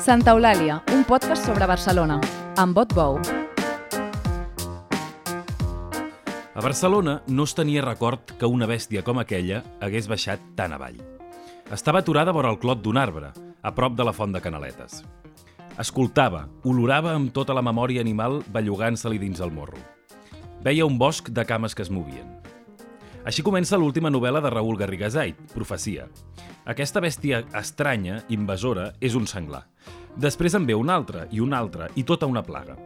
Santa Eulàlia, un podcast sobre Barcelona, amb Bot Bou. A Barcelona no es tenia record que una bèstia com aquella hagués baixat tan avall. Estava aturada vora el clot d'un arbre, a prop de la font de Canaletes. Escoltava, olorava amb tota la memòria animal bellugant-se-li dins el morro. Veia un bosc de cames que es movien. Així comença l'última novel·la de Raül Garrigasait, Profecia. Aquesta bèstia estranya, invasora, és un senglar. Després en ve una altra, i una altra, i tota una plaga.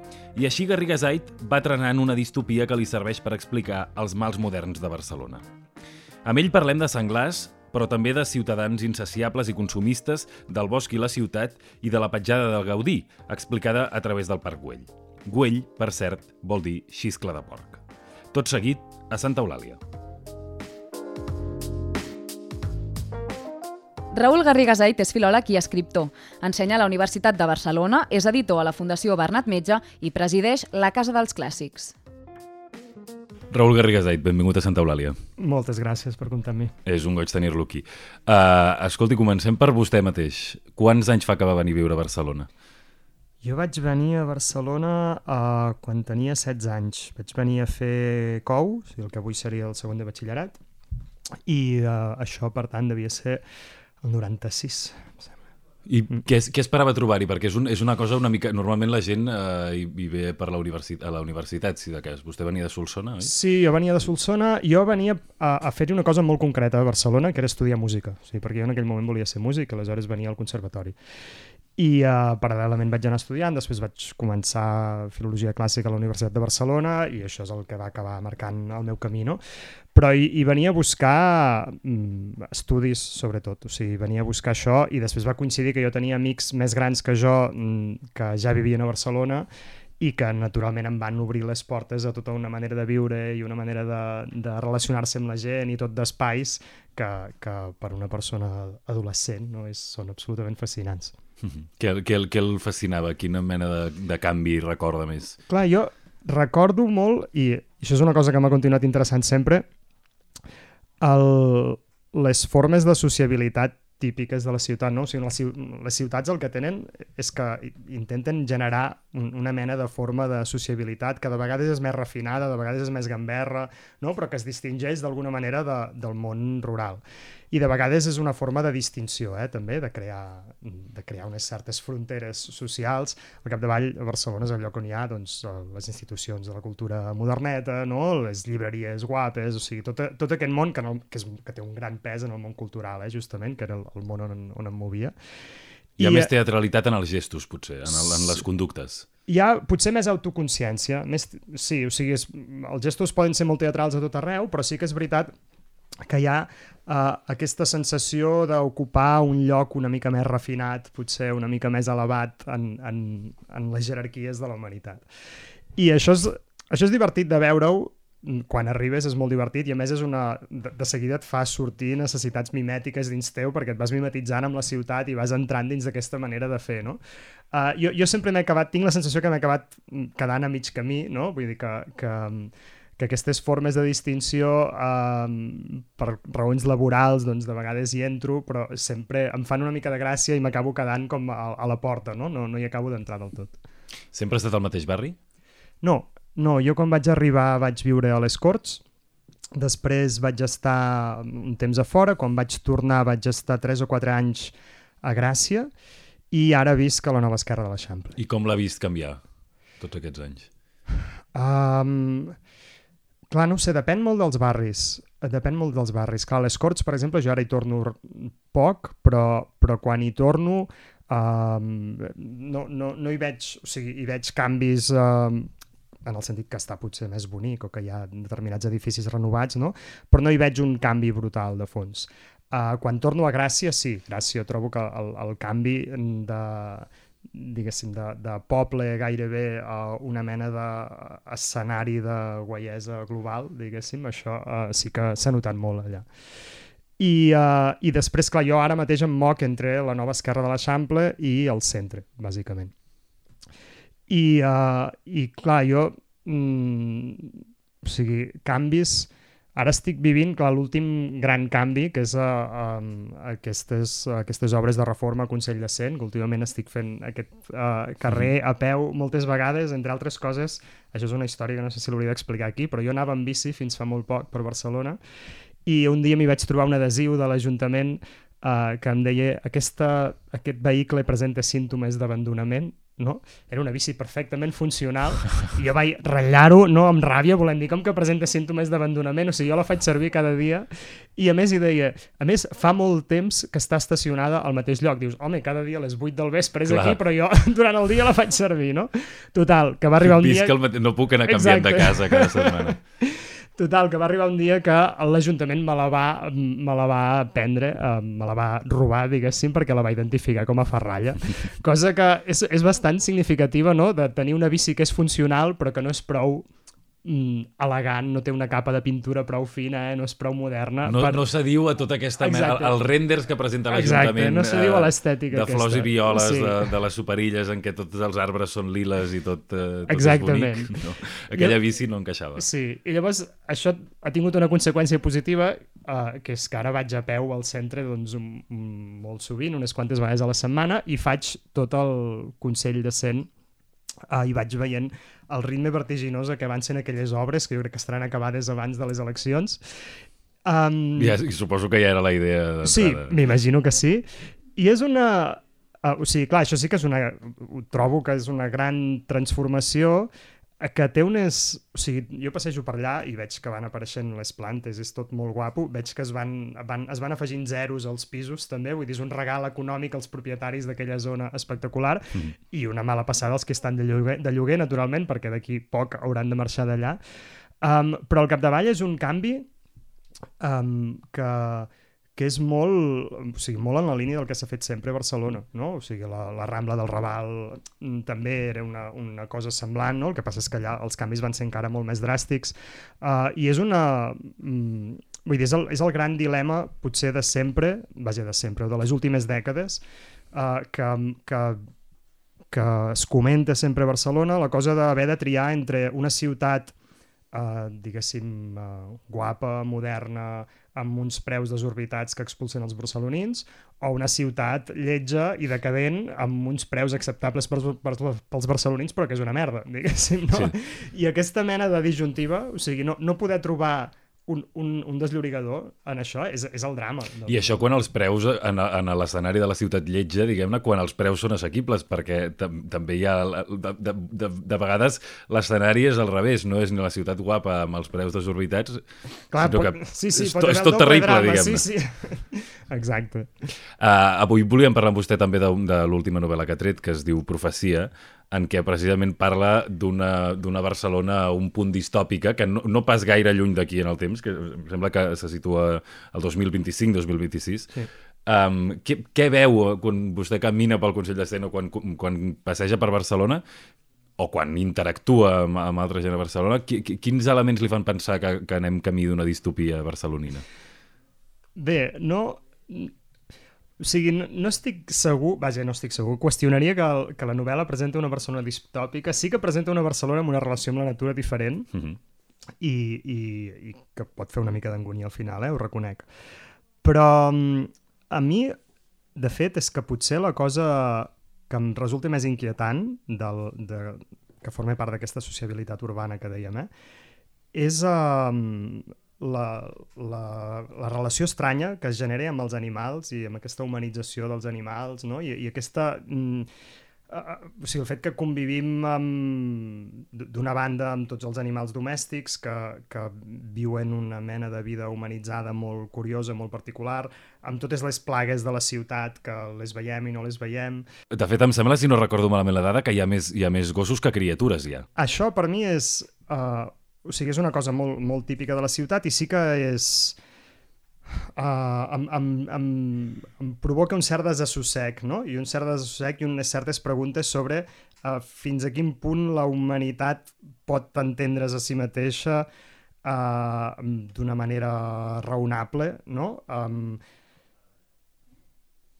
I així Garrigasait va trenant una distopia que li serveix per explicar els mals moderns de Barcelona. Amb ell parlem de senglars, però també de ciutadans insaciables i consumistes del bosc i la ciutat i de la petjada del Gaudí, explicada a través del Parc Güell. Güell, per cert, vol dir xiscle de porc. Tot seguit, a Santa Eulàlia. Raül Garrigasait és filòleg i escriptor. Ensenya a la Universitat de Barcelona, és editor a la Fundació Bernat Metge i presideix la Casa dels Clàssics. Raül Garrigasait, benvingut a Santa Eulàlia. Moltes gràcies per comptar amb mi. És un goig tenir-lo aquí. Uh, escolti, comencem per vostè mateix. Quants anys fa que va venir a viure a Barcelona? Jo vaig venir a Barcelona uh, quan tenia 16 anys. Vaig venir a fer COU, o sigui, el que avui seria el segon de batxillerat, i uh, això, per tant, devia ser el 96, em sembla. I què, què esperava trobar-hi? Perquè és, un, és una cosa una mica... Normalment la gent eh, hi, hi ve per la universitat, a la universitat, si de cas. Vostè venia de Solsona, oi? Sí, jo venia de Solsona. Jo venia a, a fer-hi una cosa molt concreta a Barcelona, que era estudiar música. O sigui, perquè jo en aquell moment volia ser músic, aleshores venia al conservatori. I uh, paral·lelament vaig anar estudiant, després vaig començar filologia clàssica a la Universitat de Barcelona i això és el que va acabar marcant el meu camí, no? Però hi, hi venia a buscar mm, estudis, sobretot, o sigui, venia a buscar això i després va coincidir que jo tenia amics més grans que jo mm, que ja vivien a Barcelona i que naturalment em van obrir les portes a tota una manera de viure i una manera de, de relacionar-se amb la gent i tot d'espais que, que per una persona adolescent no, és, són absolutament fascinants. Què, què, què el fascinava? Quina mena de, de canvi recorda més? Clar, jo recordo molt, i això és una cosa que m'ha continuat interessant sempre, el, les formes de sociabilitat típiques de la ciutat, no? O sigui, les, les ciutats el que tenen és que intenten generar un, una mena de forma de sociabilitat que de vegades és més refinada, de vegades és més gamberra, no? però que es distingeix d'alguna manera de, del món rural. I de vegades és una forma de distinció, eh, també, de crear, de crear unes certes fronteres socials. Al capdavall, a Barcelona és el lloc on hi ha doncs, les institucions de la cultura moderneta, no? les llibreries guapes, o sigui, tot, tot aquest món que, no, que, és, que té un gran pes en el món cultural, eh, justament, que era el, el món on, on em movia. Hi ha I, més teatralitat en els gestos, potser, en, el, en les conductes. Hi ha potser més autoconsciència. Més, sí, o sigui, és, els gestos poden ser molt teatrals a tot arreu, però sí que és veritat que hi ha uh, aquesta sensació d'ocupar un lloc una mica més refinat, potser una mica més elevat en, en, en les jerarquies de la humanitat. I això és, això és divertit de veure-ho quan arribes és molt divertit i a més és una, de, de seguida et fa sortir necessitats mimètiques dins teu perquè et vas mimetitzant amb la ciutat i vas entrant dins d'aquesta manera de fer, no? Uh, jo, jo sempre m'he acabat, tinc la sensació que m'he acabat quedant a mig camí, no? Vull dir que, que, que aquestes formes de distinció um, per raons laborals doncs de vegades hi entro però sempre em fan una mica de gràcia i m'acabo quedant com a, a la porta no? no, no hi acabo d'entrar del tot Sempre has estat al mateix barri? No, no, jo quan vaig arribar vaig viure a les Corts, després vaig estar un temps a fora, quan vaig tornar vaig estar 3 o 4 anys a Gràcia i ara visc a la nova esquerra de l'Eixample. I com l'ha vist canviar tots aquests anys? Um, clar, no sé, depèn molt dels barris. Depèn molt dels barris. Clar, les Corts, per exemple, jo ara hi torno poc, però, però quan hi torno um, no, no, no hi veig, o sigui, hi veig canvis um, en el sentit que està potser més bonic o que hi ha determinats edificis renovats, no? però no hi veig un canvi brutal de fons. Uh, quan torno a Gràcia, sí, Gràcia trobo que el, el canvi de, diguéssim, de, de poble gairebé a una mena d'escenari de guaiesa global, diguéssim, això uh, sí que s'ha notat molt allà. I, uh, I després, clar, jo ara mateix em moc entre la nova esquerra de l'Eixample i el centre, bàsicament. I, uh, i clar, jo... Mm, o sigui, canvis... Ara estic vivint, l'últim gran canvi, que és uh, um, aquestes, aquestes obres de reforma a Consell de Cent, que últimament estic fent aquest uh, carrer a peu moltes vegades, entre altres coses, això és una història que no sé si l'hauria d'explicar aquí, però jo anava amb bici fins fa molt poc per Barcelona i un dia m'hi vaig trobar un adhesiu de l'Ajuntament uh, que em deia aquesta, aquest vehicle presenta símptomes d'abandonament no? Era una bici perfectament funcional i jo vaig ratllar-ho, no amb ràbia, volem dir, com que presenta símptomes d'abandonament, o sigui, jo la faig servir cada dia i a més hi deia, a més fa molt temps que està estacionada al mateix lloc, dius, home, cada dia a les 8 del vespre és Clar. aquí, però jo durant el dia la faig servir, no? Total, que va arribar un dia... Que el no puc anar canviant Exacte. de casa cada setmana. Total, que va arribar un dia que l'Ajuntament me, la va, me la va prendre, eh, me la va robar, diguéssim, perquè la va identificar com a ferralla. Cosa que és, és bastant significativa, no?, de tenir una bici que és funcional però que no és prou mm, elegant, no té una capa de pintura prou fina, eh? no és prou moderna. No, per... no s'adiu a tota aquesta mena, els renders que presenta l'Ajuntament. no s'adiu a eh, l'estètica De flors aquesta. i violes, sí. de, de les superilles en què tots els arbres són liles i tot, eh, tot Exactament. és bonic. No? Aquella I... bici no encaixava. Sí, i llavors això ha tingut una conseqüència positiva, eh, que és que ara vaig a peu al centre doncs, un, un, molt sovint, unes quantes vegades a la setmana, i faig tot el Consell de Cent uh, i vaig veient el ritme vertiginós que van sent aquelles obres que jo crec que estaran acabades abans de les eleccions. Um, ja, I suposo que ja era la idea Sí, m'imagino que sí. I és una... Uh, o sigui, clar, això sí que és una... Ho trobo que és una gran transformació que té unes... O sigui, jo passejo per allà i veig que van apareixent les plantes, és tot molt guapo, veig que es van, van, es van afegint zeros als pisos també, vull dir, és un regal econòmic als propietaris d'aquella zona espectacular mm i una mala passada als que estan de lloguer, de lloguer naturalment, perquè d'aquí poc hauran de marxar d'allà. Um, però al capdavall és un canvi um, que que és molt, o sigui, molt en la línia del que s'ha fet sempre a Barcelona, no? O sigui, la, la Rambla del Raval mm, també era una, una cosa semblant, no? El que passa és que allà els canvis van ser encara molt més dràstics uh, i és una... Mm, vull dir, és el, és el gran dilema potser de sempre, vaja, de sempre, de les últimes dècades, uh, que, que, que es comenta sempre a Barcelona, la cosa d'haver de triar entre una ciutat uh, diguéssim, uh, guapa, moderna, amb uns preus desorbitats que expulsen els barcelonins, o una ciutat lletja i decadent amb uns preus acceptables per, per, pels barcelonins, però que és una merda, diguéssim, no? Sí. I aquesta mena de disjuntiva, o sigui, no, no poder trobar un, un, un desllorigador en això és, és el drama. No? I això quan els preus en, en l'escenari de la ciutat lletja, diguem-ne, quan els preus són assequibles, perquè també hi ha, de, de, de, de vegades l'escenari és al revés, no és ni la ciutat guapa amb els preus desorbitats, Clar, sinó pot, que sí, sí, és, to, és tot terrible, diguem-ne. Sí, sí. Exacte. Uh, avui volíem parlar amb vostè també de, de l'última novel·la que ha tret, que es diu Profecia, en què precisament parla d'una Barcelona a un punt distòpica, que no, no pas gaire lluny d'aquí en el temps, que sembla que se situa al 2025-2026. Sí. Um, què, què veu quan vostè camina pel Consell d'Escena o quan, quan passeja per Barcelona o quan interactua amb, amb altra gent a Barcelona, quins elements li fan pensar que, que anem camí d'una distopia barcelonina? Bé, no, o sigui, no, no estic segur, vaja, no estic segur, qüestionaria que, el, que la novel·la presenta una Barcelona distòpica, sí que presenta una Barcelona amb una relació amb la natura diferent mhm. -huh. i, i, i que pot fer una mica d'angúnia al final, eh, ho reconec. Però mm, a mi, de fet, és que potser la cosa que em resulta més inquietant del, de, que forma part d'aquesta sociabilitat urbana que dèiem, eh, és uh, la, la, la relació estranya que es genera amb els animals i amb aquesta humanització dels animals, no? I, i aquesta... Mm, uh, o sigui, el fet que convivim d'una banda amb tots els animals domèstics que, que viuen una mena de vida humanitzada molt curiosa, molt particular, amb totes les plagues de la ciutat que les veiem i no les veiem. De fet, em sembla, si no recordo malament la dada, que hi ha més, hi ha més gossos que criatures, ja. Això, per mi, és... Uh, o sigui, és una cosa molt, molt típica de la ciutat i sí que és... Uh, em, em, em, em provoca un cert desassossec, no? I un cert desassossec i unes certes preguntes sobre uh, fins a quin punt la humanitat pot entendre's a si mateixa uh, d'una manera raonable, no? Um,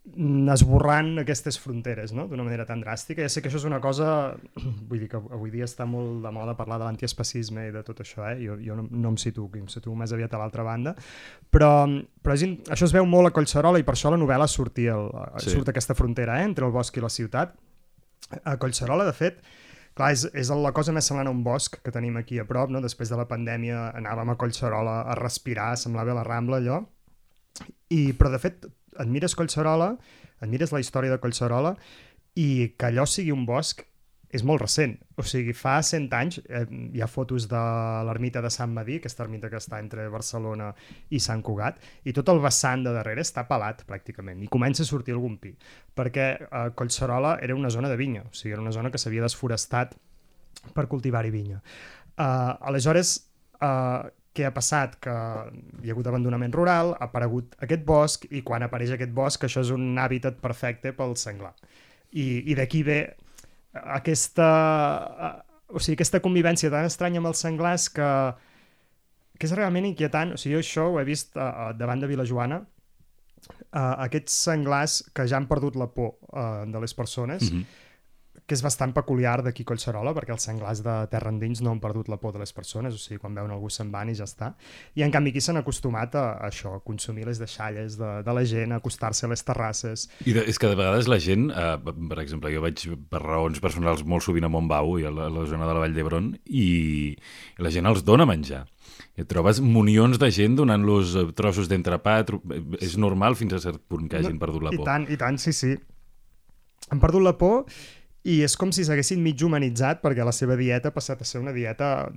esborrant aquestes fronteres no? d'una manera tan dràstica. Ja sé que això és una cosa... Vull dir que avui dia està molt de moda parlar de l'antiespacisme i de tot això, eh? jo, jo no, no em situo aquí, em situo més aviat a l'altra banda, però, però això es veu molt a Collserola i per això la novel·la sortia el, sí. surt aquesta frontera eh? entre el bosc i la ciutat. A Collserola, de fet, clar, és, és la cosa més semblant a un bosc que tenim aquí a prop, no? després de la pandèmia anàvem a Collserola a respirar, semblava la Rambla allò, i, però de fet et mires Collserola, et mires la història de Collserola i que allò sigui un bosc és molt recent. O sigui, fa 100 anys eh, hi ha fotos de l'ermita de Sant Madí, aquesta ermita que està entre Barcelona i Sant Cugat, i tot el vessant de darrere està pelat, pràcticament, i comença a sortir algun pi. Perquè eh, Collserola era una zona de vinya, o sigui, era una zona que s'havia desforestat per cultivar-hi vinya. Uh, aleshores, uh, què ha passat? Que hi ha hagut abandonament rural, ha aparegut aquest bosc i quan apareix aquest bosc això és un hàbitat perfecte pel senglar. I, i d'aquí ve aquesta, o sigui, aquesta convivència tan estranya amb els senglars que, que és realment inquietant. O sigui, jo això ho he vist uh, davant de Vilajoana, uh, aquests senglars que ja han perdut la por uh, de les persones, mm -hmm que és bastant peculiar d'aquí Collserola, perquè els senglars de terra endins no han perdut la por de les persones, o sigui, quan veuen algú se'n van i ja està. I en canvi aquí s'han acostumat a, a això, a consumir les deixalles de, de la gent, a acostar-se a les terrasses. I de, és que de vegades la gent, eh, per exemple, jo vaig per raons personals molt sovint a Montbau i a la, a la zona de la Vall d'Hebron i, la gent els dona menjar. I et trobes munions de gent donant-los trossos d'entrepà, és normal fins a cert punt que hagin perdut la por. I tant, i tant, sí, sí. Han perdut la por i és com si s'haguessin mig humanitzat perquè la seva dieta ha passat a ser una dieta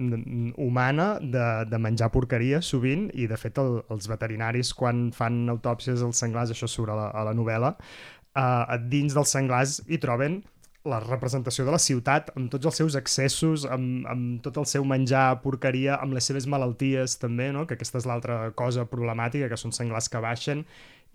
humana de, de menjar porqueria sovint i de fet el, els veterinaris quan fan autòpsies als senglars, això surt a la, a la novel·la, uh, dins dels senglars hi troben la representació de la ciutat amb tots els seus excessos, amb, amb tot el seu menjar porqueria, amb les seves malalties també, no? que aquesta és l'altra cosa problemàtica, que són senglars que baixen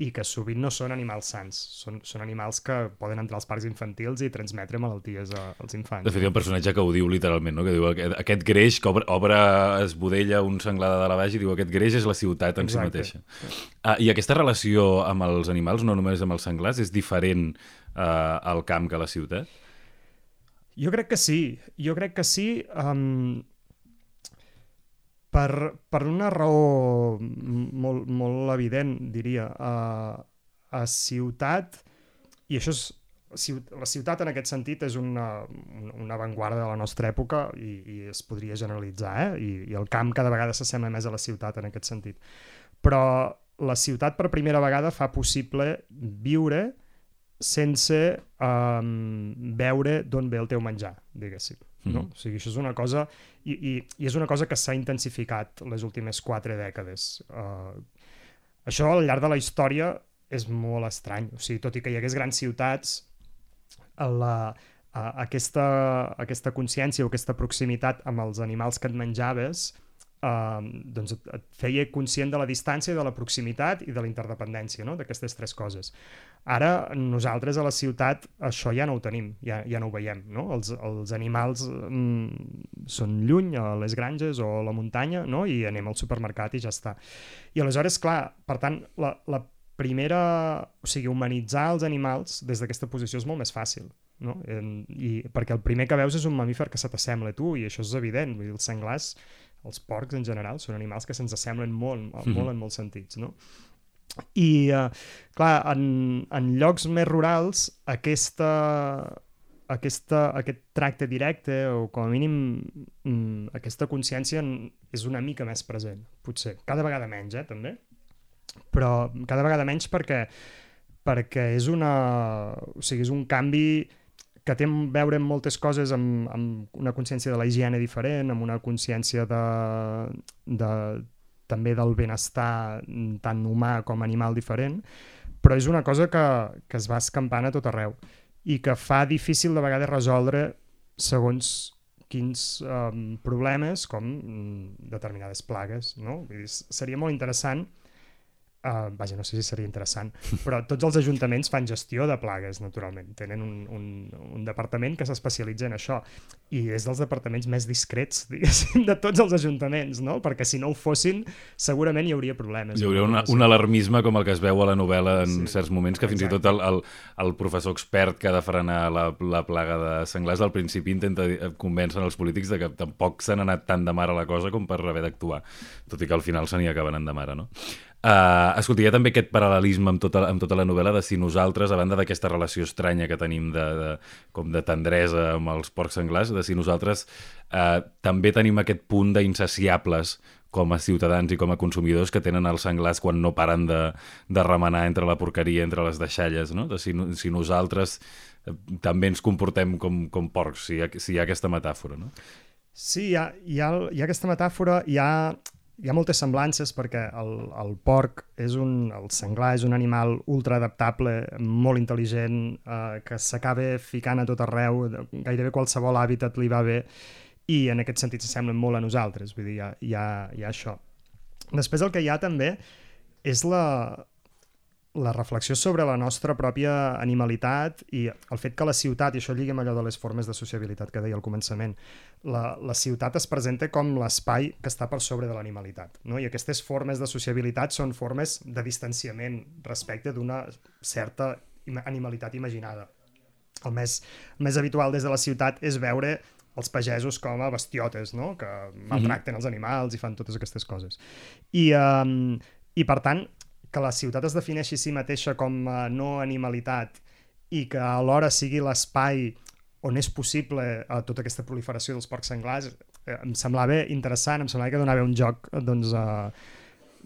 i que sovint no són animals sants, són, són animals que poden entrar als parcs infantils i transmetre malalties a, als infants. De fet, hi ha un personatge que ho diu literalment, no? que diu aquest greix que obre, obre esbudella un senglar de la baix i diu aquest greix és la ciutat en Exacte. si mateixa. Ah, I aquesta relació amb els animals, no només amb els senglars, és diferent uh, al camp que a la ciutat? Jo crec que sí, jo crec que sí. Um, per, per una raó molt, molt evident, diria. A, a ciutat, i això és la ciutat en aquest sentit és una, una avantguarda de la nostra època i, i es podria generalitzar, eh? I, i el camp cada vegada s'assembla més a la ciutat en aquest sentit. Però la ciutat per primera vegada fa possible viure sense um, veure d'on ve el teu menjar, diguéssim. No? Mm. O sigui, això és una cosa... I, i, i és una cosa que s'ha intensificat les últimes quatre dècades. Uh, això al llarg de la història és molt estrany. O sigui, tot i que hi hagués grans ciutats, la, uh, aquesta, aquesta consciència o aquesta proximitat amb els animals que et menjaves uh, doncs et, et feia conscient de la distància, de la proximitat i de la interdependència, no? d'aquestes tres coses. Ara, nosaltres a la ciutat això ja no ho tenim, ja, ja no ho veiem. No? Els, els animals mm, són lluny, a les granges o a la muntanya, no? i anem al supermercat i ja està. I aleshores, clar, per tant, la, la primera... O sigui, humanitzar els animals des d'aquesta posició és molt més fàcil. No? I, perquè el primer que veus és un mamífer que se t'assembla tu i això és evident. Vull dir, els senglars, els porcs en general, són animals que se'ns assemblen molt, molt, mm -hmm. en molts sentits. No? I, uh, clar, en, en llocs més rurals, aquesta, aquesta, aquest tracte directe o com a mínim mm, aquesta consciència és una mica més present, potser. Cada vegada menys, eh, també. Però cada vegada menys perquè, perquè és, una, o sigui, és un canvi que té a veure amb moltes coses, amb, amb una consciència de la higiene diferent, amb una consciència de, de també del benestar tant humà com animal diferent, però és una cosa que, que es va escampant a tot arreu i que fa difícil de vegades resoldre segons quins um, problemes com determinades plagues. No? Vull dir, seria molt interessant Uh, vaja, no sé si seria interessant, però tots els ajuntaments fan gestió de plagues, naturalment. Tenen un, un, un departament que s'especialitza en això i és dels departaments més discrets, diguéssim, de tots els ajuntaments, no? Perquè si no ho fossin, segurament hi hauria problemes. Hi hauria una, un alarmisme com el que es veu a la novel·la en sí, certs moments, que fins exacte. i tot el, el, el professor expert que ha de frenar la, la plaga de senglars al principi intenta convèncer els polítics de que tampoc s'han anat tant de mare a la cosa com per haver d'actuar, tot i que al final se n'hi acaben de mare, no? Uh, escolta, hi ha també aquest paral·lelisme amb tota, amb tota la novel·la de si nosaltres, a banda d'aquesta relació estranya que tenim de, de, com de tendresa amb els porcs senglars, de si nosaltres uh, també tenim aquest punt d'insaciables com a ciutadans i com a consumidors que tenen els senglars quan no paren de, de remenar entre la porqueria, entre les deixalles, no? De si, si nosaltres eh, també ens comportem com, com porcs, si hi, ha, si hi ha aquesta metàfora, no? Sí, hi ha, hi ha, hi ha aquesta metàfora, hi ha, hi ha moltes semblances perquè el, el porc és un, el senglar és un animal ultra adaptable, molt intel·ligent, eh, que s'acaba ficant a tot arreu, gairebé qualsevol hàbitat li va bé, i en aquest sentit s'assemblen molt a nosaltres, vull dir, hi ha, hi ha, hi ha això. Després el que hi ha també és la, la reflexió sobre la nostra pròpia animalitat i el fet que la ciutat, i això lliga amb allò de les formes de sociabilitat que deia al començament, la, la ciutat es presenta com l'espai que està per sobre de l'animalitat. No? I aquestes formes de sociabilitat són formes de distanciament respecte d'una certa ima- animalitat imaginada. El més, el més habitual des de la ciutat és veure els pagesos com a bestiotes, no? que maltracten els animals i fan totes aquestes coses. I, um, i per tant, que la ciutat es defineixi a si mateixa com a no animalitat i que alhora sigui l'espai on és possible eh, tota aquesta proliferació dels porcs senglars, eh, em semblava interessant, em semblava que donava un joc doncs, eh,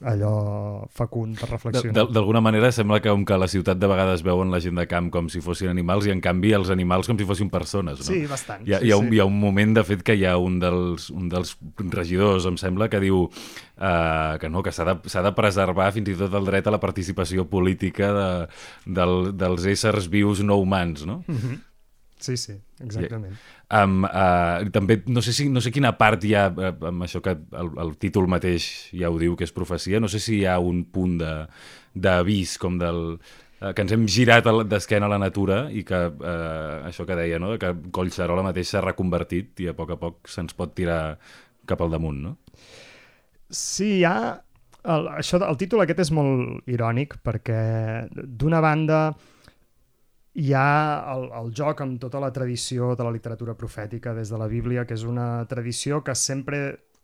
allò fecund per reflexionar. D'alguna manera sembla que com que a la ciutat de vegades veuen la gent de camp com si fossin animals i en canvi els animals com si fossin persones, no? Sí, bastant. Hi ha, sí, hi, ha un, sí. hi ha un moment, de fet, que hi ha un dels, un dels regidors, em sembla, que diu uh, que no, que s'ha de, de preservar fins i tot el dret a la participació política de, del, dels éssers vius no humans, no? Sí, sí, exactament. Um, uh, també, no sé, si, no sé quina part hi ha, uh, amb això que el, el títol mateix ja ho diu, que és profecia, no sé si hi ha un punt de- d'avís com del uh, que ens hem girat d'esquena a la natura i que uh, això que deia, no? que Collserola mateix s'ha reconvertit i a poc a poc se'ns pot tirar cap al damunt, no? Sí, hi ha... El, això, el títol aquest és molt irònic perquè d'una banda hi ha el, el joc amb tota la tradició de la literatura profètica des de la Bíblia, que és una tradició que sempre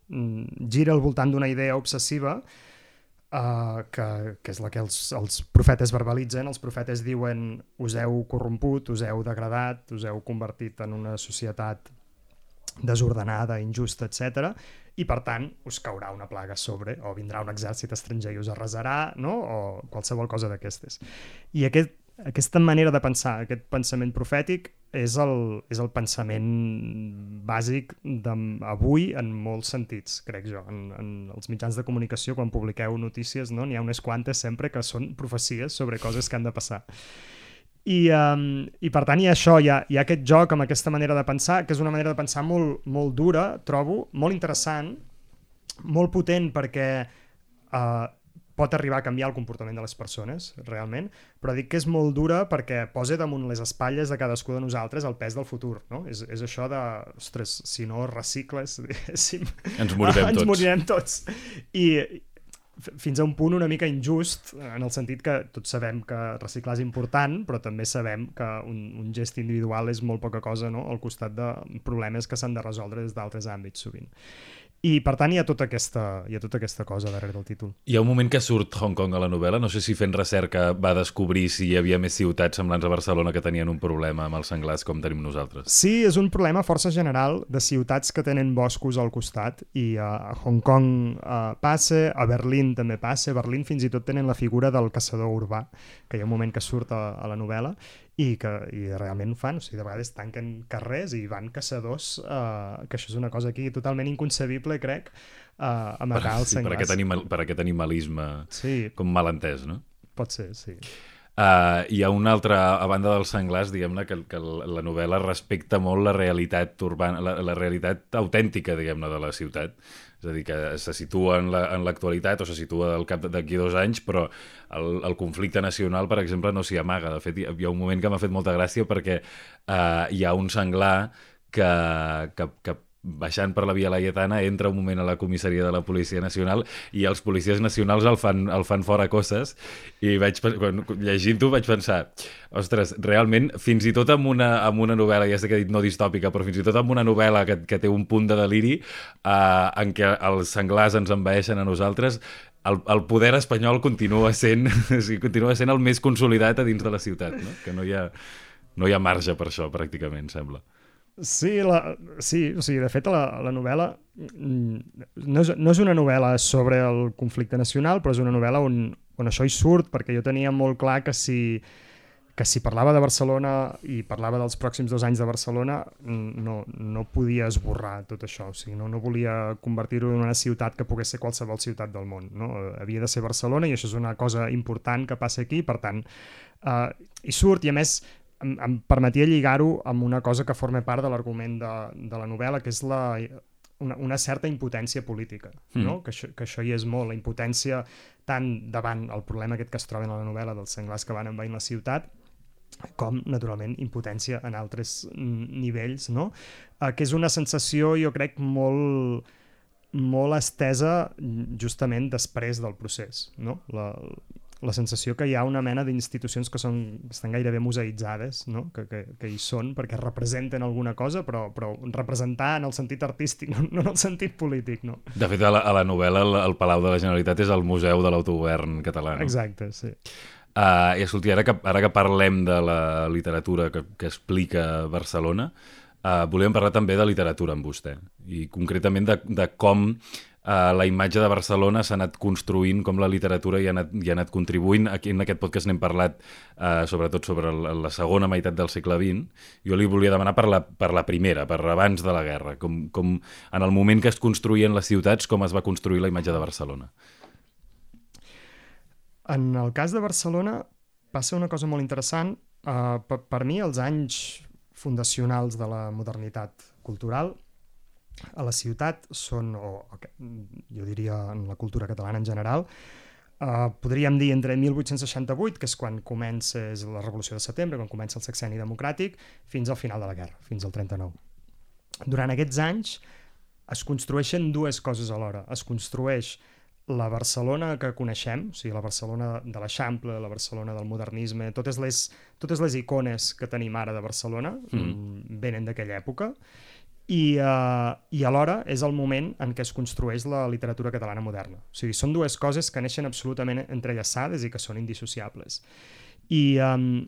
mm, gira al voltant d'una idea obsessiva uh, que, que és la que els, els profetes verbalitzen. Els profetes diuen us heu corromput, us heu degradat, us heu convertit en una societat desordenada, injusta, etc. I per tant us caurà una plaga sobre o vindrà un exèrcit estranger i us arrasarà, no? o qualsevol cosa d'aquestes. I aquest, aquesta manera de pensar, aquest pensament profètic, és el, és el pensament bàsic d'avui en molts sentits, crec jo. En, en els mitjans de comunicació, quan publiqueu notícies, no? n'hi ha unes quantes sempre que són profecies sobre coses que han de passar. I, um, I per tant hi ha això, hi ha, hi ha aquest joc amb aquesta manera de pensar, que és una manera de pensar molt, molt dura, trobo, molt interessant, molt potent perquè uh, pot arribar a canviar el comportament de les persones, realment, però dic que és molt dura perquè posa damunt les espatlles de cadascú de nosaltres el pes del futur, no? És, és això de, ostres, si no recicles, diguéssim, Ens morirem ens tots. morirem tots. I fins a un punt una mica injust, en el sentit que tots sabem que reciclar és important, però també sabem que un, un gest individual és molt poca cosa no? al costat de problemes que s'han de resoldre des d'altres àmbits sovint. I per tant hi ha tota aquesta, hi ha tota aquesta cosa darrere del títol. Hi ha un moment que surt Hong Kong a la novel·la, no sé si fent recerca va descobrir si hi havia més ciutats semblants a Barcelona que tenien un problema amb els senglars com tenim nosaltres. Sí, és un problema força general de ciutats que tenen boscos al costat i uh, a Hong Kong uh, passa, a Berlín també passa, a Berlín fins i tot tenen la figura del caçador urbà, que hi ha un moment que surt a, a la novel·la i que i realment ho fan, o sigui, de vegades tanquen carrers i van caçadors, uh, que això és una cosa aquí totalment inconcebible, crec, uh, a matar els sí, per, senglars. aquest animal, per aquest animalisme Sí, com mal entès, no? pot ser, sí. Uh, hi ha una altra, a banda dels senglars, diguem-ne, que, que la novel·la respecta molt la realitat urbana, la, la realitat autèntica, diguem-ne, de la ciutat. És a dir, que se situa en l'actualitat la, o se situa al cap d'aquí dos anys, però el, el conflicte nacional, per exemple, no s'hi amaga. De fet, hi, hi ha un moment que m'ha fet molta gràcia perquè uh, hi ha un senglar que, que, que baixant per la Via Laietana, entra un moment a la comissaria de la Policia Nacional i els policies nacionals el fan, el fan fora cosses i vaig, quan, llegint-ho vaig pensar ostres, realment, fins i tot amb una, amb una novel·la, ja sé que he dit no distòpica, però fins i tot amb una novel·la que, que té un punt de deliri eh, en què els senglars ens envaeixen a nosaltres, el, el poder espanyol continua sent, o sigui, continua sent el més consolidat a dins de la ciutat, no? que no hi ha, no hi ha marge per això, pràcticament, sembla. Sí, la, sí, o sigui, de fet la, la novel·la mm, no és, no és una novel·la sobre el conflicte nacional, però és una novel·la on, on això hi surt, perquè jo tenia molt clar que si, que si parlava de Barcelona i parlava dels pròxims dos anys de Barcelona no, no podia esborrar tot això, o sigui, no, no volia convertir-ho en una ciutat que pogués ser qualsevol ciutat del món, no? havia de ser Barcelona i això és una cosa important que passa aquí, per tant, eh, hi surt i a més em, em permetia lligar-ho amb una cosa que forma part de l'argument de, de la novel·la, que és la, una, una certa impotència política, mm. no? que, això, que això hi és molt, la impotència tant davant el problema aquest que es troben a la novel·la dels senglars que van envaint la ciutat, com, naturalment, impotència en altres nivells, no? Eh, que és una sensació, jo crec, molt molt estesa justament després del procés. No? La, la sensació que hi ha una mena d'institucions que, són, que estan gairebé museïtzades, no? que, que, que hi són perquè representen alguna cosa, però, però representar en el sentit artístic, no, no en el sentit polític. No? De fet, a la, a la novel·la el, el Palau de la Generalitat és el Museu de l'Autogovern català. No? Exacte, sí. Uh, I escolti, ara que, ara que parlem de la literatura que, que explica Barcelona, uh, volíem parlar també de literatura amb vostè, i concretament de, de com Uh, la imatge de Barcelona s'ha anat construint, com la literatura hi ha anat, hi ha anat contribuint. Aquí en aquest podcast n'hem parlat uh, sobretot sobre la, la segona meitat del segle XX. Jo li volia demanar per la, per la primera, per abans de la guerra, com, com en el moment que es construïen les ciutats, com es va construir la imatge de Barcelona. En el cas de Barcelona passa una cosa molt interessant. Uh, per, per mi, els anys fundacionals de la modernitat cultural a la ciutat són, o, jo diria en la cultura catalana en general, eh, podríem dir entre 1868, que és quan comença és la Revolució de Setembre, quan comença el sexeni democràtic, fins al final de la guerra, fins al 39. Durant aquests anys es construeixen dues coses alhora. Es construeix la Barcelona que coneixem, o sigui, la Barcelona de l'Eixample, la Barcelona del modernisme, totes les, totes les icones que tenim ara de Barcelona mm. mm venen d'aquella època, i, uh, i alhora és el moment en què es construeix la literatura catalana moderna. O sigui, són dues coses que neixen absolutament entrellaçades i que són indissociables. I, um,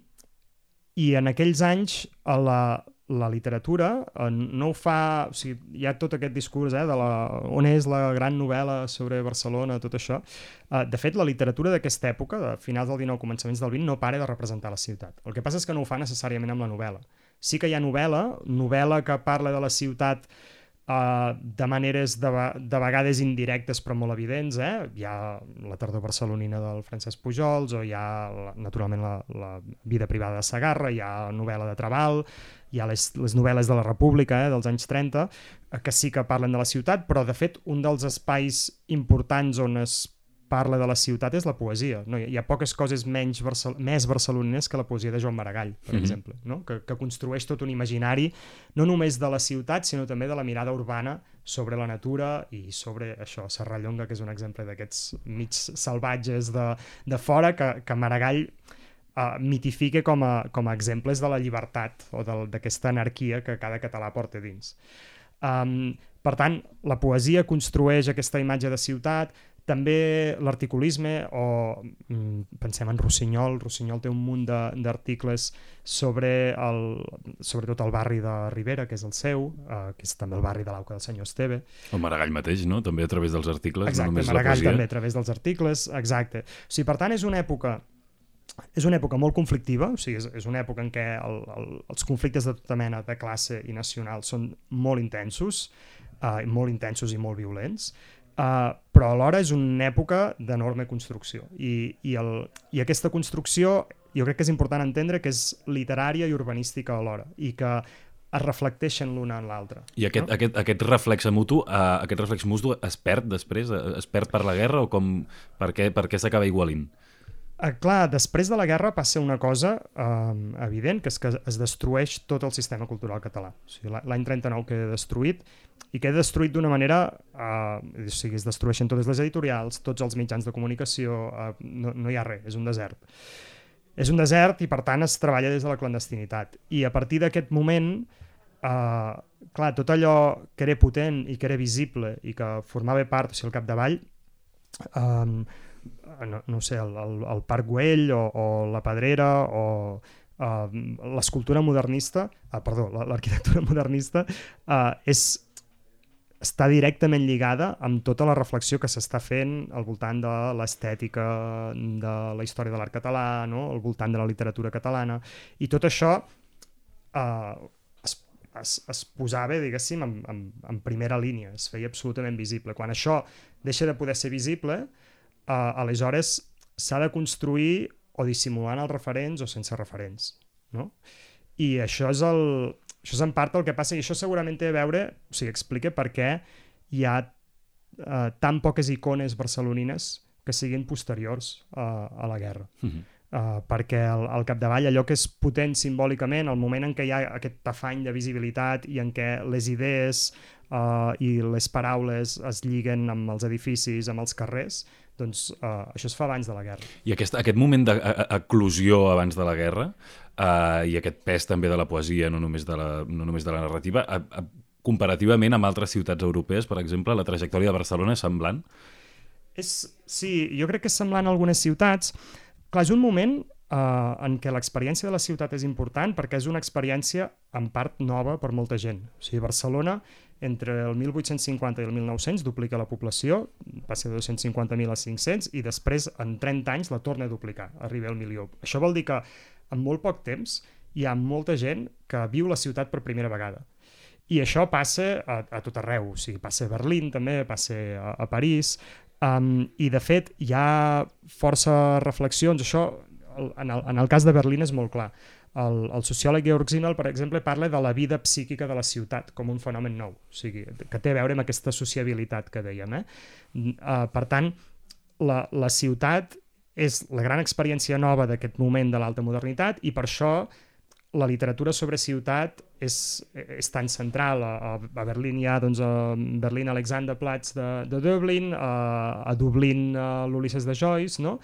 i en aquells anys a la, la literatura uh, no ho fa... O sigui, hi ha tot aquest discurs eh, de la, on és la gran novel·la sobre Barcelona, tot això. Uh, de fet, la literatura d'aquesta època, de finals del 19, començaments del 20, no para de representar la ciutat. El que passa és que no ho fa necessàriament amb la novel·la sí que hi ha novel·la, novel·la que parla de la ciutat uh, de maneres de, de vegades indirectes però molt evidents. Eh? Hi ha la tardor barcelonina del Francesc Pujols o hi ha, naturalment, la, la vida privada de Sagarra, hi ha novel·la de Trabal, hi ha les, les novel·les de la República eh, dels anys 30, eh, que sí que parlen de la ciutat, però de fet un dels espais importants on es parla de la ciutat és la poesia. No? Hi ha poques coses menys Barcel més barcelonines que la poesia de Joan Maragall, per mm -hmm. exemple, no? que, que construeix tot un imaginari no només de la ciutat, sinó també de la mirada urbana sobre la natura i sobre això, Serrallonga, que és un exemple d'aquests mig salvatges de, de fora que, que Maragall uh, mitifica com a, com a exemples de la llibertat o d'aquesta anarquia que cada català porta dins. Um, per tant, la poesia construeix aquesta imatge de ciutat, també l'articulisme, o mm, pensem en Rossinyol, Rossinyol té un munt d'articles sobre el, sobretot el barri de Ribera, que és el seu, eh, que és també el barri de l'Auca del senyor Esteve. El Maragall mateix, no? També a través dels articles, exacte, no només Maragall la poesia. també a través dels articles, exacte. O sigui, per tant, és una època és una època molt conflictiva, o sigui, és, és una època en què el, el, els conflictes de tota mena de classe i nacional són molt intensos, eh, molt intensos i molt violents, Uh, però alhora és una època d'enorme construcció i, i, el, i aquesta construcció jo crec que és important entendre que és literària i urbanística alhora i que es reflecteixen l'una en l'altra. I aquest, no? aquest, aquest reflex mutu, uh, aquest reflex mutu es perd després? Es perd per la guerra o com, per què, per què s'acaba igualint? Uh, clar, després de la guerra passa una cosa uh, evident, que és que es destrueix tot el sistema cultural català. O sigui, L'any 39 queda destruït i queda destruït d'una manera, uh, o sigui, es destrueixen totes les editorials, tots els mitjans de comunicació, uh, no, no hi ha res, és un desert. És un desert i per tant es treballa des de la clandestinitat. I a partir d'aquest moment, uh, clar, tot allò que era potent i que era visible i que formava part, o sigui, al capdavall, um, no, no sé, el, el, el Parc Güell o, o la Pedrera o uh, l'escultura modernista, uh, perdó, l'arquitectura modernista, uh, és està directament lligada amb tota la reflexió que s'està fent al voltant de l'estètica, de la història de l'art català, no? al voltant de la literatura catalana, i tot això eh, es, es, es posava, diguéssim, en, en, en primera línia, es feia absolutament visible. Quan això deixa de poder ser visible, eh, aleshores s'ha de construir o dissimulant els referents o sense referents. No? I això és el, això és en part el que passa i això segurament té a veure, o sigui, explica per què hi ha uh, tan poques icones barcelonines que siguin posteriors uh, a la guerra. Uh -huh. uh, perquè al, al capdavall allò que és potent simbòlicament, el moment en què hi ha aquest tafany de visibilitat i en què les idees uh, i les paraules es lliguen amb els edificis, amb els carrers, doncs uh, això es fa abans de la guerra. I aquest, aquest moment d'eclusió abans de la guerra uh, i aquest pes també de la poesia, no només de la, no només de la narrativa, a, a, comparativament amb altres ciutats europees, per exemple, la trajectòria de Barcelona és semblant? És, sí, jo crec que és semblant a algunes ciutats. Clar, és un moment uh, en què l'experiència de la ciutat és important perquè és una experiència en part nova per molta gent. O sigui, Barcelona entre el 1850 i el 1900 duplica la població, passa de 250.000 a 500 i després en 30 anys la torna a duplicar, arriba al milió. Això vol dir que en molt poc temps hi ha molta gent que viu la ciutat per primera vegada. I això passa a, a tot arreu, o sigui, passa a Berlín també, passa a, a París, um, i de fet hi ha força reflexions, això en el, en el cas de Berlín és molt clar. El, el sociòleg Georg Simmel, per exemple, parla de la vida psíquica de la ciutat com un fenomen nou, o sigui, que té a veure amb aquesta sociabilitat que dèiem. Eh? Uh, per tant, la, la ciutat és la gran experiència nova d'aquest moment de l'alta modernitat i per això la literatura sobre ciutat és, és tan central. A, a Berlín hi ha doncs, a Berlín Alexanderplatz de, de Dublin, a, a Dublín l'Ulisses de Joyce, no?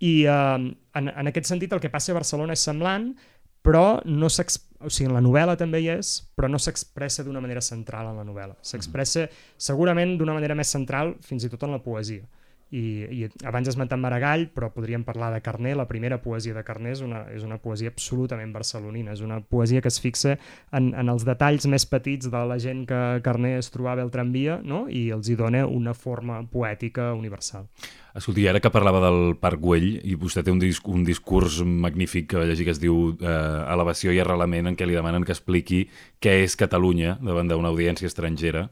I uh, en, en aquest sentit el que passa a Barcelona és semblant, però no o sigui, en la novel·la també hi és, però no s'expressa d'una manera central en la novel·la. S'expressa segurament d'una manera més central fins i tot en la poesia i, i abans has esmentat Maragall, però podríem parlar de Carné, la primera poesia de Carné és una, és una poesia absolutament barcelonina, és una poesia que es fixa en, en els detalls més petits de la gent que Carné es trobava al tramvia no? i els hi dona una forma poètica universal. Escolti, ara que parlava del Parc Güell, i vostè té un, disc, un discurs magnífic que va llegir que es diu eh, Elevació i arrelament, en què li demanen que expliqui què és Catalunya davant d'una audiència estrangera,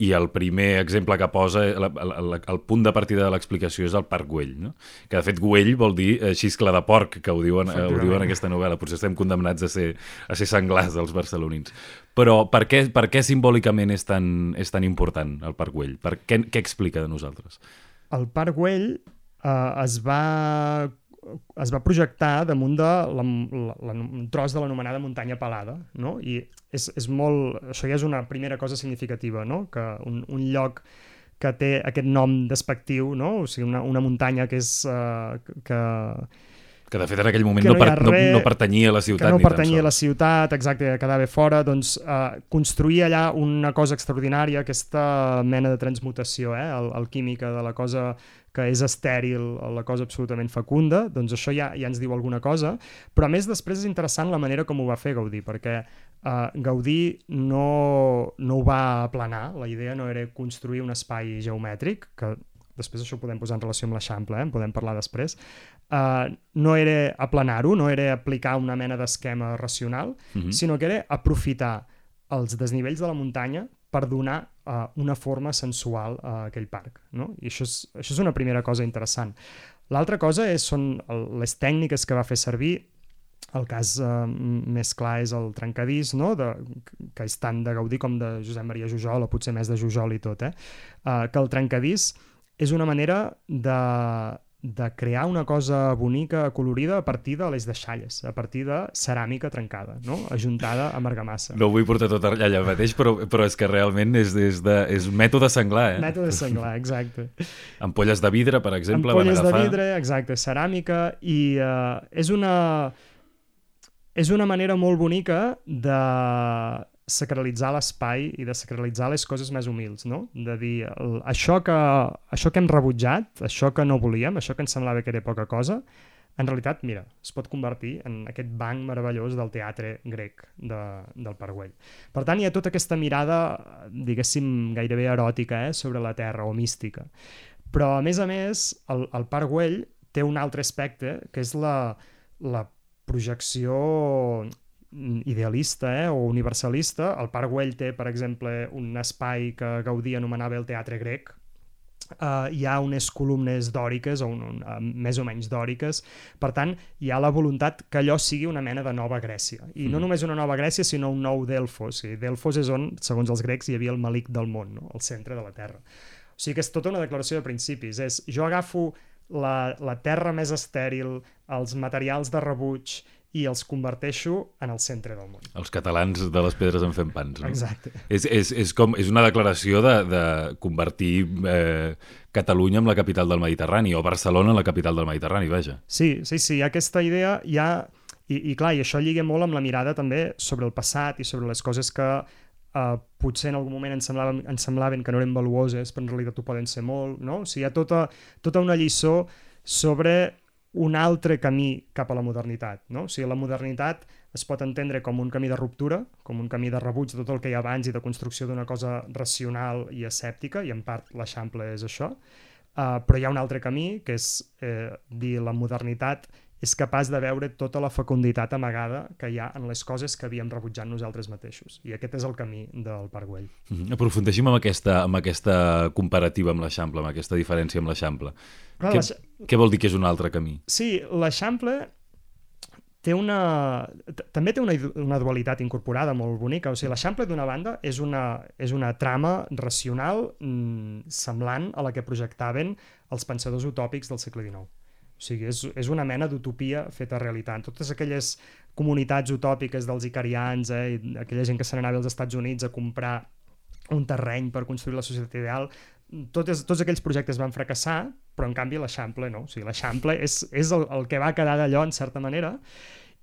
i el primer exemple que posa, el, el, el punt de partida de l'explicació és el Parc Güell, no? que de fet Güell vol dir eh, xiscla de porc, que ho diuen, eh, ho diuen en aquesta novel·la. Potser estem condemnats a ser, a ser senglars els barcelonins. Però per què, per què simbòlicament és tan, és tan important el Parc Güell? Per què, què explica de nosaltres? El Parc Güell eh, es va es va projectar damunt de la, la, la, un tros de l'anomenada muntanya pelada, no? I és, és molt... Això ja és una primera cosa significativa, no? Que un, un lloc que té aquest nom despectiu, no? O sigui, una, una muntanya que és... Uh, que, que de fet en aquell moment no, no, per, no, no pertanyia a la ciutat. Que no pertanyia a la ciutat, exacte, que quedava fora, doncs eh, construir allà una cosa extraordinària, aquesta mena de transmutació eh, alquímica de la cosa que és estèril, la cosa absolutament fecunda, doncs això ja, ja ens diu alguna cosa, però a més després és interessant la manera com ho va fer Gaudí, perquè uh, Gaudí no, no ho va aplanar, la idea no era construir un espai geomètric, que després això ho podem posar en relació amb l'Eixample, eh? en podem parlar després, uh, no era aplanar-ho, no era aplicar una mena d'esquema racional, uh mhm. -huh. sinó que era aprofitar els desnivells de la muntanya per donar uh, una forma sensual a aquell parc. No? I això és, això és una primera cosa interessant. L'altra cosa és, són les tècniques que va fer servir el cas eh, més clar és el trencadís, no? de, que és tant de Gaudí com de Josep Maria Jujol, o potser més de Jujol i tot, eh? Uh, que el trencadís és una manera de, de crear una cosa bonica, colorida, a partir de les deixalles, a partir de ceràmica trencada, no? ajuntada amb argamassa. No ho vull portar tot allà mateix, però, però és que realment és, és, de, és un mètode senglar. Eh? Mètode senglar, exacte. Ampolles de vidre, per exemple, Ampolles van agafar... de vidre, exacte, ceràmica, i uh, és una és una manera molt bonica de sacralitzar l'espai i de sacralitzar les coses més humils, no? De dir, el, això, que, això que hem rebutjat, això que no volíem, això que ens semblava que era poca cosa, en realitat, mira, es pot convertir en aquest banc meravellós del teatre grec de, del Parguell. Per tant, hi ha tota aquesta mirada, diguéssim, gairebé eròtica eh, sobre la Terra o mística. Però, a més a més, el, el Parguell té un altre aspecte, que és la, la projecció idealista eh, o universalista. El Parc Güell té, per exemple, un espai que Gaudí anomenava el teatre grec, Uh, hi ha unes columnes dòriques, o un, un, uh, més o menys dòriques, per tant, hi ha la voluntat que allò sigui una mena de nova Grècia. I mm. no només una nova Grècia, sinó un nou Delfos. I Delfos és on, segons els grecs, hi havia el malic del món, no? el centre de la Terra. O sigui que és tota una declaració de principis. És, jo agafo la, la terra més estèril, els materials de rebuig i els converteixo en el centre del món. Els catalans de les pedres en fem pans, no? Exacte. És, és, és, com, és una declaració de, de convertir eh, Catalunya en la capital del Mediterrani, o Barcelona en la capital del Mediterrani, vaja. Sí, sí, sí, aquesta idea ja... I, i clar, i això lliga molt amb la mirada també sobre el passat i sobre les coses que uh, potser en algun moment ens semblaven, ens semblaven que no eren valuoses, però en realitat ho poden ser molt, no? O sigui, hi ha tota, tota una lliçó sobre un altre camí cap a la modernitat, no? O sigui, la modernitat es pot entendre com un camí de ruptura, com un camí de rebuig de tot el que hi ha abans i de construcció d'una cosa racional i escèptica, i en part l'Eixample és això, uh, però hi ha un altre camí, que és eh, dir la modernitat és capaç de veure tota la fecunditat amagada que hi ha en les coses que havíem rebutjat nosaltres mateixos. I aquest és el camí del Parc Güell. Mm -hmm. Aprofundeixim amb aquesta, amb aquesta comparativa amb l'Eixample, amb aquesta diferència amb l'Eixample. Què, què vol dir que és un altre camí? Sí, l'Eixample té una... també té una, una dualitat incorporada molt bonica. O sigui, l'Eixample, d'una banda, és una, és una trama racional mmm, semblant a la que projectaven els pensadors utòpics del segle XIX o sigui, és, és una mena d'utopia feta realitat. Totes aquelles comunitats utòpiques dels icarians, eh, i aquella gent que se n'anava als Estats Units a comprar un terreny per construir la societat ideal, totes, tots aquells projectes van fracassar, però en canvi l'Eixample no. O sigui, l'Eixample és, és el, el que va quedar d'allò, en certa manera,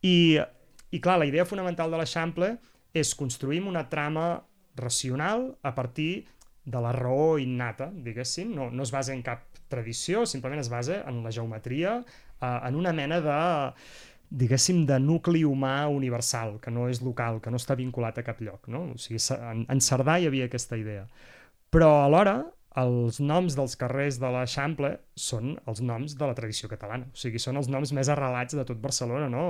i, i clar, la idea fonamental de l'Eixample és construir una trama racional a partir de la raó innata, diguéssim, no, no es basa en cap tradició, simplement es basa en la geometria, eh, en una mena de diguéssim, de nucli humà universal, que no és local, que no està vinculat a cap lloc. No? O sigui, en, en Cerdà hi havia aquesta idea. Però alhora, els noms dels carrers de l'Eixample són els noms de la tradició catalana. O sigui, són els noms més arrelats de tot Barcelona, no?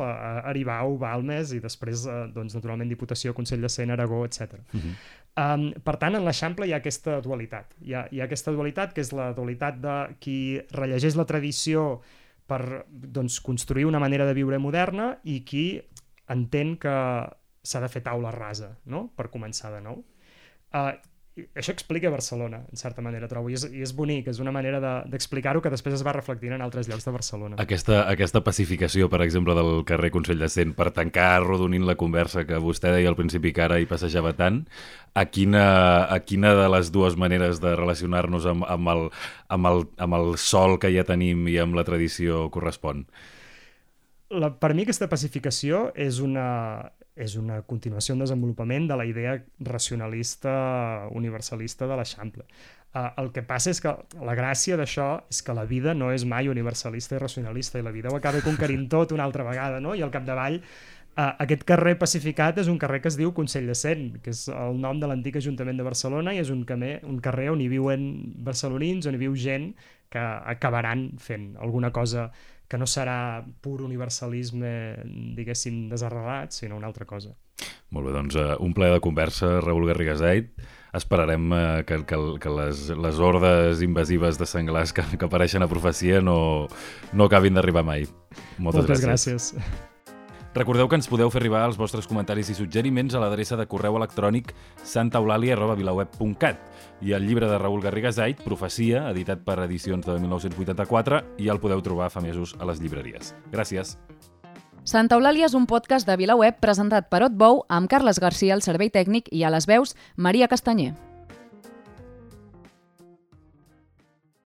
Aribau, Balmes i després, eh, doncs, naturalment, Diputació, Consell de Cent, Aragó, etc. Uh -huh. Um, per tant, en l'Eixample hi ha aquesta dualitat. Hi ha, hi ha aquesta dualitat que és la dualitat de qui rellegeix la tradició per doncs, construir una manera de viure moderna i qui entén que s'ha de fer taula rasa, no? per començar de nou. Uh, això explica Barcelona, en certa manera, trobo, i és, i és bonic, és una manera d'explicar-ho de, que després es va reflectint en altres llocs de Barcelona. Aquesta, aquesta pacificació, per exemple, del carrer Consell de Cent, per tancar rodonint la conversa que vostè deia al principi que ara hi passejava tant, a quina, a quina de les dues maneres de relacionar-nos amb, amb, el, amb, el, amb el sol que ja tenim i amb la tradició correspon? La, per mi aquesta pacificació és una, és una continuació, un desenvolupament de la idea racionalista universalista de l'Eixample. Uh, el que passa és que la gràcia d'això és que la vida no és mai universalista i racionalista i la vida ho acaba conquerint tot una altra vegada, no? I al capdavall Uh, aquest carrer pacificat és un carrer que es diu Consell de Cent, que és el nom de l'antic Ajuntament de Barcelona i és un, camé, un carrer on hi viuen barcelonins, on hi viu gent que acabaran fent alguna cosa que no serà pur universalisme, diguéssim, desarrelat, sinó una altra cosa. Molt bé, doncs uh, un ple de conversa, Raül Garrigasait. esperarem eh, que, que, que les, les hordes invasives de senglars que, que apareixen a profecia no, no acabin d'arribar mai. Moltes, Moltes gràcies. gràcies. Recordeu que ens podeu fer arribar els vostres comentaris i suggeriments a l'adreça de correu electrònic santaeulàlia.vilaweb.cat i el llibre de Raül Garriga Zait, Profecia, editat per edicions de 1984, i el podeu trobar fa mesos a les llibreries. Gràcies. Santa Eulàlia és un podcast de VilaWeb presentat per Otbou amb Carles Garcia al servei tècnic i a les veus Maria Castanyer.